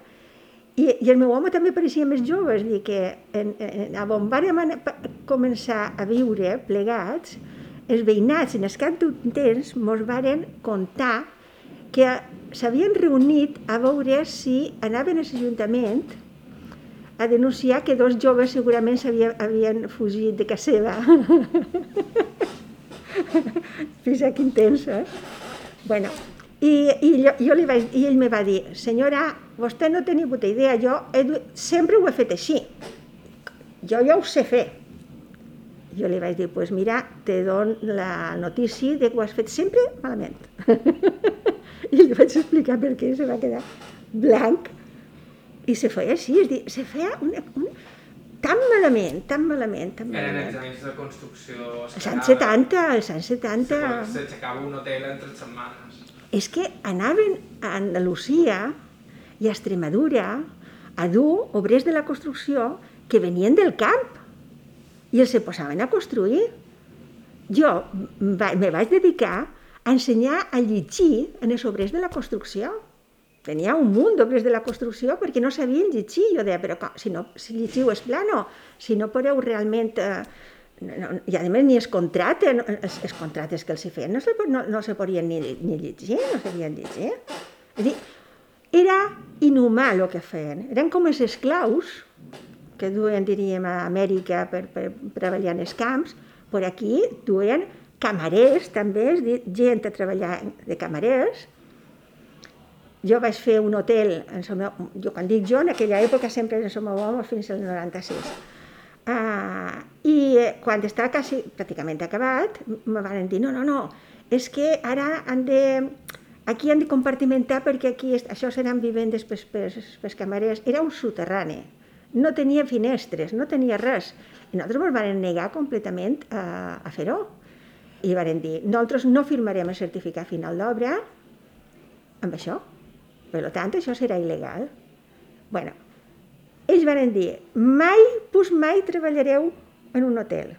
I, I el meu home també pareixia més jove, és a dir, que en, en, on vàrem començar a viure plegats, els veïnats en el cap d'un temps mos varen contar que s'havien reunit a veure si anaven a l'Ajuntament a denunciar que dos joves segurament havien, havien fugit de casa seva. (laughs) Fisa que intensa. Bueno, i, i, jo, jo li vaig, i ell me va dir, senyora, vostè no té ni puta idea, jo he, sempre ho he fet així. Jo ja ho sé fer. Jo li vaig dir, pues mira, te don la notícia de que ho has fet sempre malament. (laughs) I li vaig explicar per què se va quedar blanc i se feia així, és dir, se feia una, una, tan malament, tan malament, tan malament. Eren exàmens de construcció... Als anys 70, als anys 70... S'aixecava un hotel en tres setmanes. És que anaven a Andalusia i a Extremadura a dur obrers de la construcció que venien del camp i els se posaven a construir. Jo me vaig dedicar a ensenyar a llegir en els obrers de la construcció tenia un munt d'obres de la construcció perquè no sabien llegir. Jo deia, però com, si, no, si llegiu és plano, si no podeu realment... Eh, no, I a més ni es contracte, no, els, els contractes que els hi feien no se, no, no se podien ni, ni llegir, no sabien llegir. És dir, era inhumà el que feien. Eren com els esclaus que duen, diríem, a Amèrica per, per treballar en els camps, per aquí duen camarers també, és dir, gent a treballar de camarers, jo vaig fer un hotel, en meu, jo quan dic jo, en aquella època sempre en el meu home fins al 96. Uh, I quan estava quasi, pràcticament acabat, me van dir, no, no, no, és que ara han de, aquí han de compartimentar perquè aquí això seran vivendes pels, pels, pels camarers. Era un soterrani, no tenia finestres, no tenia res. I nosaltres ens vam negar completament a, a fer-ho. I van dir, nosaltres no firmarem el certificat final d'obra amb això. Per tant, això serà il·legal. bueno, ells van dir, mai, pues mai treballareu en un hotel,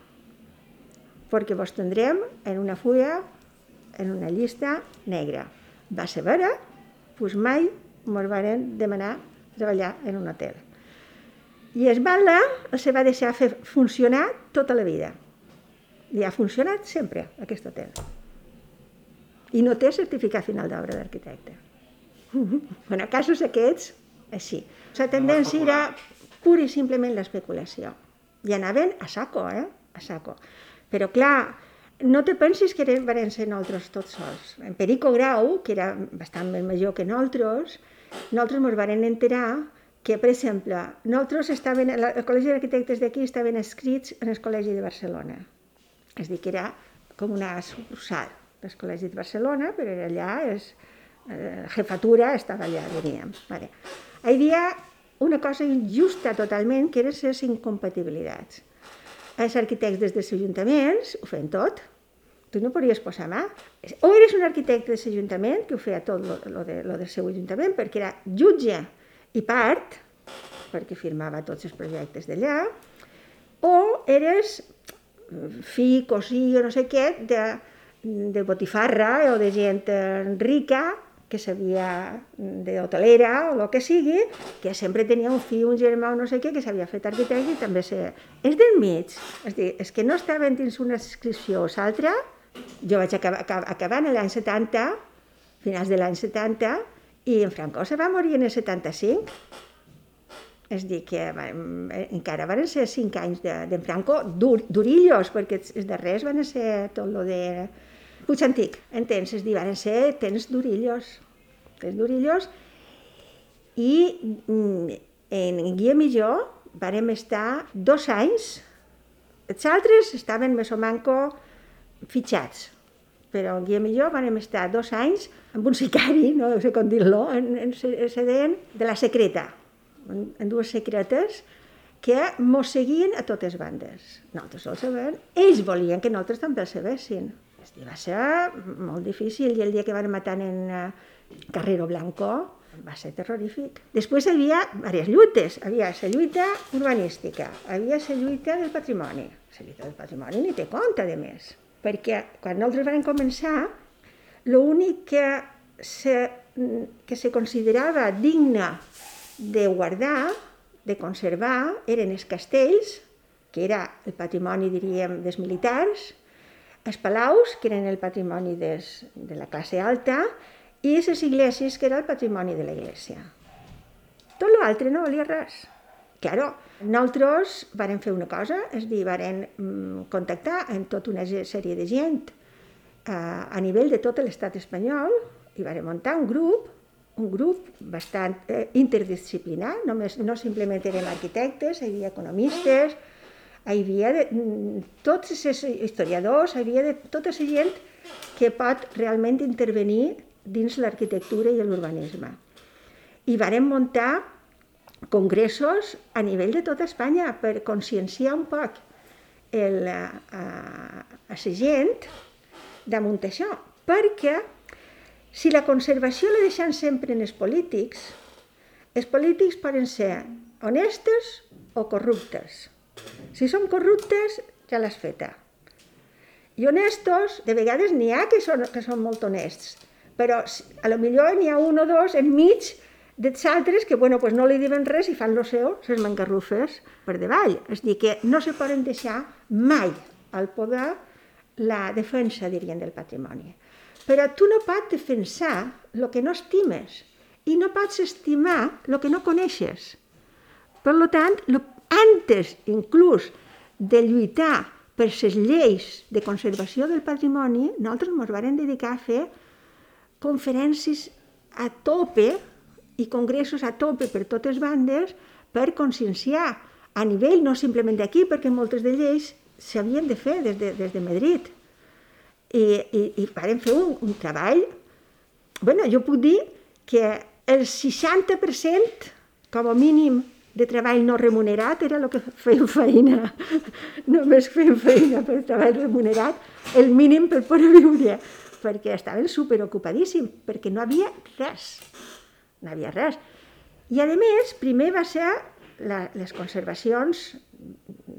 perquè vos tindrem en una fulla, en una llista negra. Va ser vera, pues mai ens van demanar treballar en un hotel. I es balla se va deixar fer funcionar tota la vida. I ha funcionat sempre, aquest hotel. I no té certificat final d'obra d'arquitecte. En casos aquests, així. La tendència era pura i simplement l'especulació. I anaven a saco, eh? A saco. Però clar, no te pensis que eren, van ser nosaltres tots sols. En Perico Grau, que era bastant més major que nosaltres, nosaltres ens vam enterar que, per exemple, nosaltres estaven, el Col·legi d'Arquitectes d'aquí estaven escrits en el Col·legi de Barcelona. És dir, que era com una sucursal del Col·legi de Barcelona, però allà és, eh, jefatura estava allà, diríem. Vale. Hi havia una cosa injusta totalment, que eren les incompatibilitats. Els arquitectes des dels ajuntaments ho feien tot, tu no podies posar mà. O eres un arquitecte de l'Ajuntament, que ho feia tot lo, lo, de, lo del seu ajuntament, perquè era jutge i part, perquè firmava tots els projectes d'allà, o eres fill, cosí o no sé què, de, de botifarra o de gent rica que sabia d'hotelera o el que sigui, que sempre tenia un fill, un germà o no sé què, que s'havia fet arquitecte i també sé... És del mig, és dir, és que no estaven dins una inscripció o l'altra, jo vaig acabar, acabar en l'any 70, finals de l'any 70, i en Franco se va morir en el 75. És dir, que eh, encara van ser cinc anys d'en de, Franco dur, durillos, perquè els darrers van ser tot lo de Puig Antic, entens? És dir, van ser temps durillos, temps durillos, i mm, en Guillem i jo vàrem estar dos anys, els altres estaven més o manco fitxats, però en Guillem i jo vàrem estar dos anys amb un sicari, no sé com dir-lo, en, en, se deien de la secreta, en, en dues secretes, que mos seguien a totes bandes. Nosaltres el sabem, ells volien que nosaltres també el sabessin. I va ser molt difícil i el dia que van matar en uh, Carrero Blanco va ser terrorífic. Després hi havia diverses lluites. Havia la lluita urbanística, havia la lluita del patrimoni. La lluita del patrimoni ni té compte, de més. Perquè quan nosaltres vam començar, l'únic que se, que se considerava digne de guardar, de conservar, eren els castells, que era el patrimoni, diríem, dels militars, els palaus, que eren el patrimoni des, de la classe alta, i les iglesias, que era el patrimoni de l'església. Tot l'altre no valia res. Claro, nosaltres varen fer una cosa, és dir, varen mm, contactar amb tota una sèrie de gent eh, a nivell de tot l'estat espanyol i varen muntar un grup un grup bastant eh, interdisciplinar, només, no simplement eren arquitectes, hi havia economistes, hi havia de, mm, tots els historiadors, hi havia de tota la gent que pot realment intervenir dins l'arquitectura i l'urbanisme. I varen muntar congressos a nivell de tota Espanya per conscienciar un poc el, a, a, a la gent damunt això, perquè si la conservació la deixem sempre en els polítics, els polítics poden ser honestes o corruptes. Si són corruptes, ja l'has feta. I honestos, de vegades n'hi ha que són, que són molt honests, però a lo millor n'hi ha un o dos enmig dels altres que bueno, pues no li diuen res i fan lo seu, les mangarrufes per davall. És dir, que no se poden deixar mai al poder la defensa, dirien, del patrimoni. Però tu no pots defensar el que no estimes i no pots estimar el que no coneixes. Per tant, lo, antes inclús de lluitar per les lleis de conservació del patrimoni, nosaltres ens vam dedicar a fer conferències a tope i congressos a tope per totes bandes per conscienciar a nivell no simplement d'aquí, perquè moltes de lleis s'havien de fer des de, des de Madrid, i, i, i vàrem fer un, un treball, bueno, jo puc dir que el 60% com a mínim de treball no remunerat era el que feien feina, (laughs) només feien feina per treball remunerat, el mínim per poder viure, perquè estaven superocupadíssims, perquè no havia res, no havia res. I a més, primer va ser la, les conservacions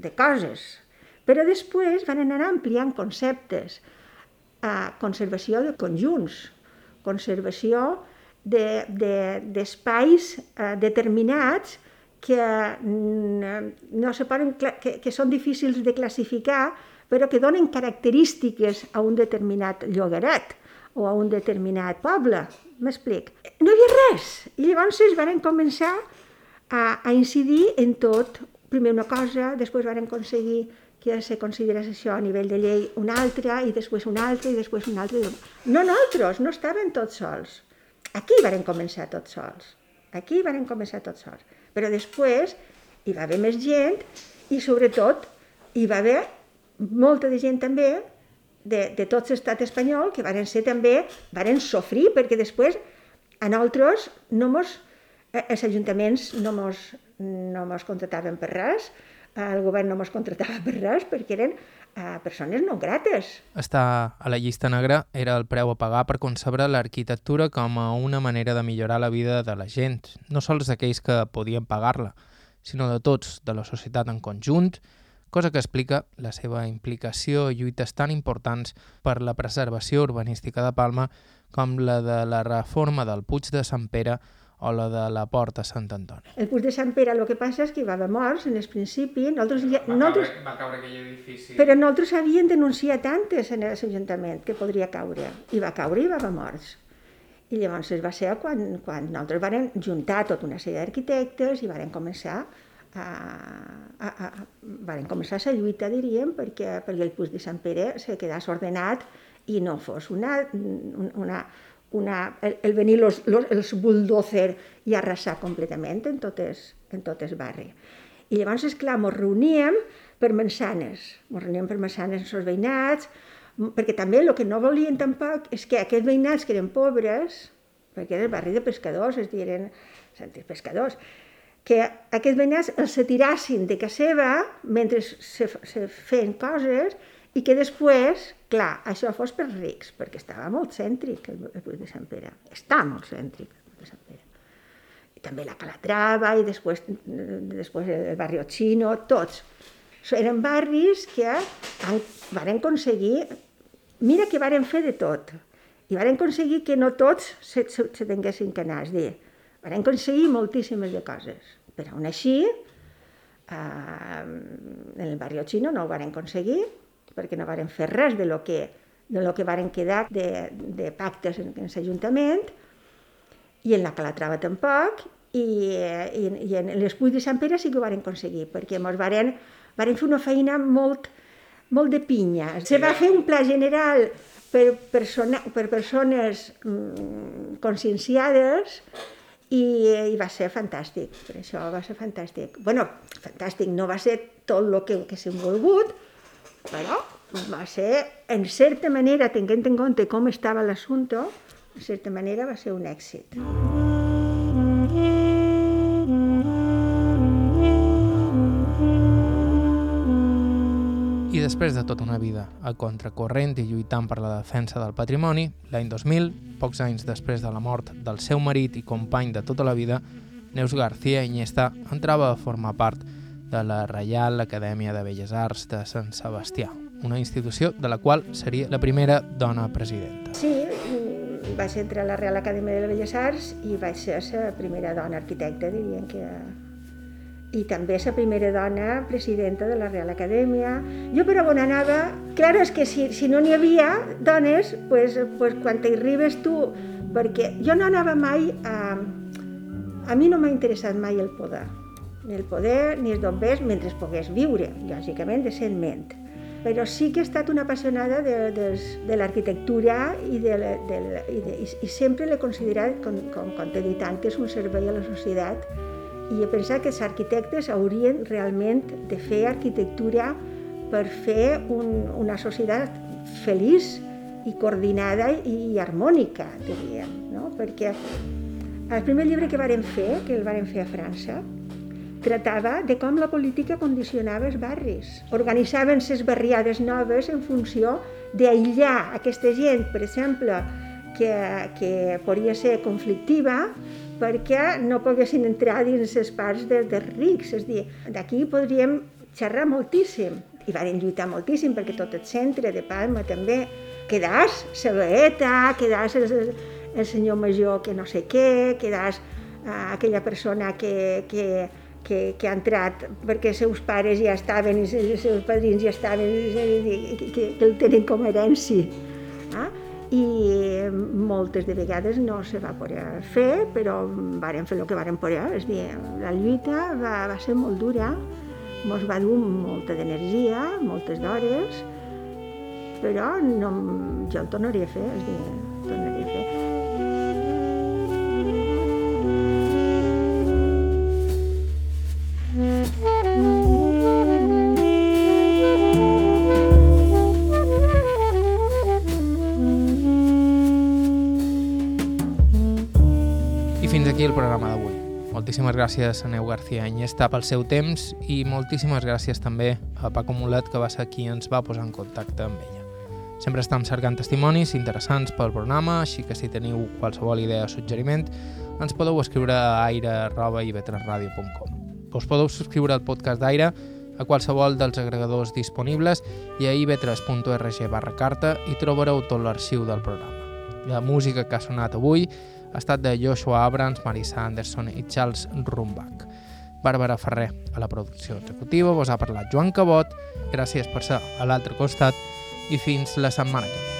de coses, però després van anar ampliant conceptes a conservació de conjunts, conservació d'espais de, de, eh, determinats que mm, no se poden, que, que són difícils de classificar, però que donen característiques a un determinat llogaret o a un determinat poble. M'explic. No hi havia res. I llavors es van començar a, a incidir en tot. Primer una cosa, després van aconseguir que se considerés això a nivell de llei una altra, i després una altra, i després una altra. No nosaltres, no estaven tots sols. Aquí varen començar tots sols. Aquí varen començar tots sols. Però després hi va haver més gent i sobretot hi va haver molta de gent també de, de tot l'estat espanyol que varen ser també, varen sofrir perquè després a nosaltres no mos, eh, els ajuntaments no mos, no mos contrataven per res, el govern no ens contratava per res perquè eren eh, persones no grates. Estar a la llista negra era el preu a pagar per concebre l'arquitectura com a una manera de millorar la vida de la gent, no sols d'aquells que podien pagar-la, sinó de tots, de la societat en conjunt, cosa que explica la seva implicació i lluites tan importants per la preservació urbanística de Palma com la de la reforma del Puig de Sant Pere o la de la Porta Sant Antoni. El Puig de Sant Pere el que passa és que hi va haver morts en el principi, nosaltres, ja, va, nosaltres, caure, va caure aquell edifici... Però nosaltres havíem denunciat antes en l'Ajuntament que podria caure, i va caure i va haver morts. I llavors va ser quan, quan nosaltres vam juntar tota una sèrie d'arquitectes i vam començar a, a, a, van començar la lluita, diríem, perquè, perquè el Puig de Sant Pere se quedés ordenat i no fos una, una, una, el, el venir los, los, els bulldozer i arrasar completament en totes, en totes barri. I llavors, esclar, ens reuníem per mansanes, ens reuníem per mansanes els veïnats, perquè també el que no volien tampoc és que aquests veïnats que eren pobres, perquè era el barri de pescadors, es diren centres pescadors, que aquests veïnats els se tirassin de casa seva mentre se, se feien coses i que després, clar, això fos per rics, perquè estava molt cèntric el, Puig de Sant Pere, està molt cèntric el Puig de Sant Pere. I també la Calatrava i després, després el barri Ochino, tots. Eren barris que han, van aconseguir, mira que varen fer de tot, i van aconseguir que no tots se, se, se tinguessin que anar, és dir, Varen aconseguir moltíssimes de coses, però aún així, eh, en el barri xino no ho varen aconseguir, perquè no varen fer res de lo que, de lo que varen quedar de, de pactes en, en l'Ajuntament, i en la Calatrava tampoc, i, i, i en l'Espull de Sant Pere sí que ho varen aconseguir, perquè ens varen, varen fer una feina molt, molt de pinya. Se va fer un pla general per, persona, per persones mm, conscienciades i, i va ser fantàstic, per això va ser fantàstic. bueno, fantàstic, no va ser tot el que haguéssim volgut, però va ser, en certa manera, tenint en compte com estava l'assumpte, en certa manera va ser un èxit. I després de tota una vida a contracorrent i lluitant per la defensa del patrimoni, l'any 2000, pocs anys després de la mort del seu marit i company de tota la vida, Neus García Iniesta entrava a formar part de la Reial Acadèmia de Belles Arts de Sant Sebastià, una institució de la qual seria la primera dona presidenta. Sí, vaig entrar a la Real Acadèmia de Belles Arts i vaig ser la primera dona arquitecta, dirien que... I també la primera dona presidenta de la Real Acadèmia. Jo per on anava, clar, és que si, si no n'hi havia dones, pues, pues quan t'hi arribes tu, perquè jo no anava mai a... A mi no m'ha interessat mai el poder, ni el poder ni els bombers mentre pogués viure, lògicament decentment però sí que he estat una apassionada de, de, de l'arquitectura i, de, de, i, de, i, sempre l'he considerat, com, com, com t'he dit antes, un servei a la societat i he pensat que els arquitectes haurien realment de fer arquitectura per fer un, una societat feliç i coordinada i harmònica, diríem, no? perquè el primer llibre que varen fer, que el varen fer a França, tractava de com la política condicionava els barris. Organitzaven les barriades noves en funció d'aïllar aquesta gent, per exemple, que, que podria ser conflictiva, perquè no poguessin entrar dins les parts de, dels rics. És dir, d'aquí podríem xerrar moltíssim. I van lluitar moltíssim perquè tot el centre de Palma també quedàs la veeta, quedàs el, el senyor major que no sé què, quedàs uh, aquella persona que, que que, que ha entrat perquè els seus pares ja estaven i els seus padrins ja estaven, que, que, que el tenen com a herència. Eh? I moltes de vegades no se va poder fer, però varen fer el que varen poder. És dir, la lluita va, va ser molt dura, ens va dur molta d'energia, moltes d'hores, però no, jo el tornaria a fer, és dir, tornaria a fer. Programa d'avui. Moltíssimes gràcies a Neu García Iniesta pel seu temps i moltíssimes gràcies també a Paco Mulet que va ser qui ens va posar en contacte amb ella. Sempre estem cercant testimonis interessants pel programa, així que si teniu qualsevol idea o suggeriment, ens podeu escriure a aire.ivetresradio.com. Us podeu subscriure al podcast d'Aire a qualsevol dels agregadors disponibles i a ivetres.org barra carta i trobareu tot l'arxiu del programa. La música que ha sonat avui ha estat de Joshua Abrams, Marissa Anderson i Charles Rumbach. Bàrbara Ferrer a la producció executiva, vos ha parlat Joan Cabot, gràcies per ser a l'altre costat i fins la setmana que ve.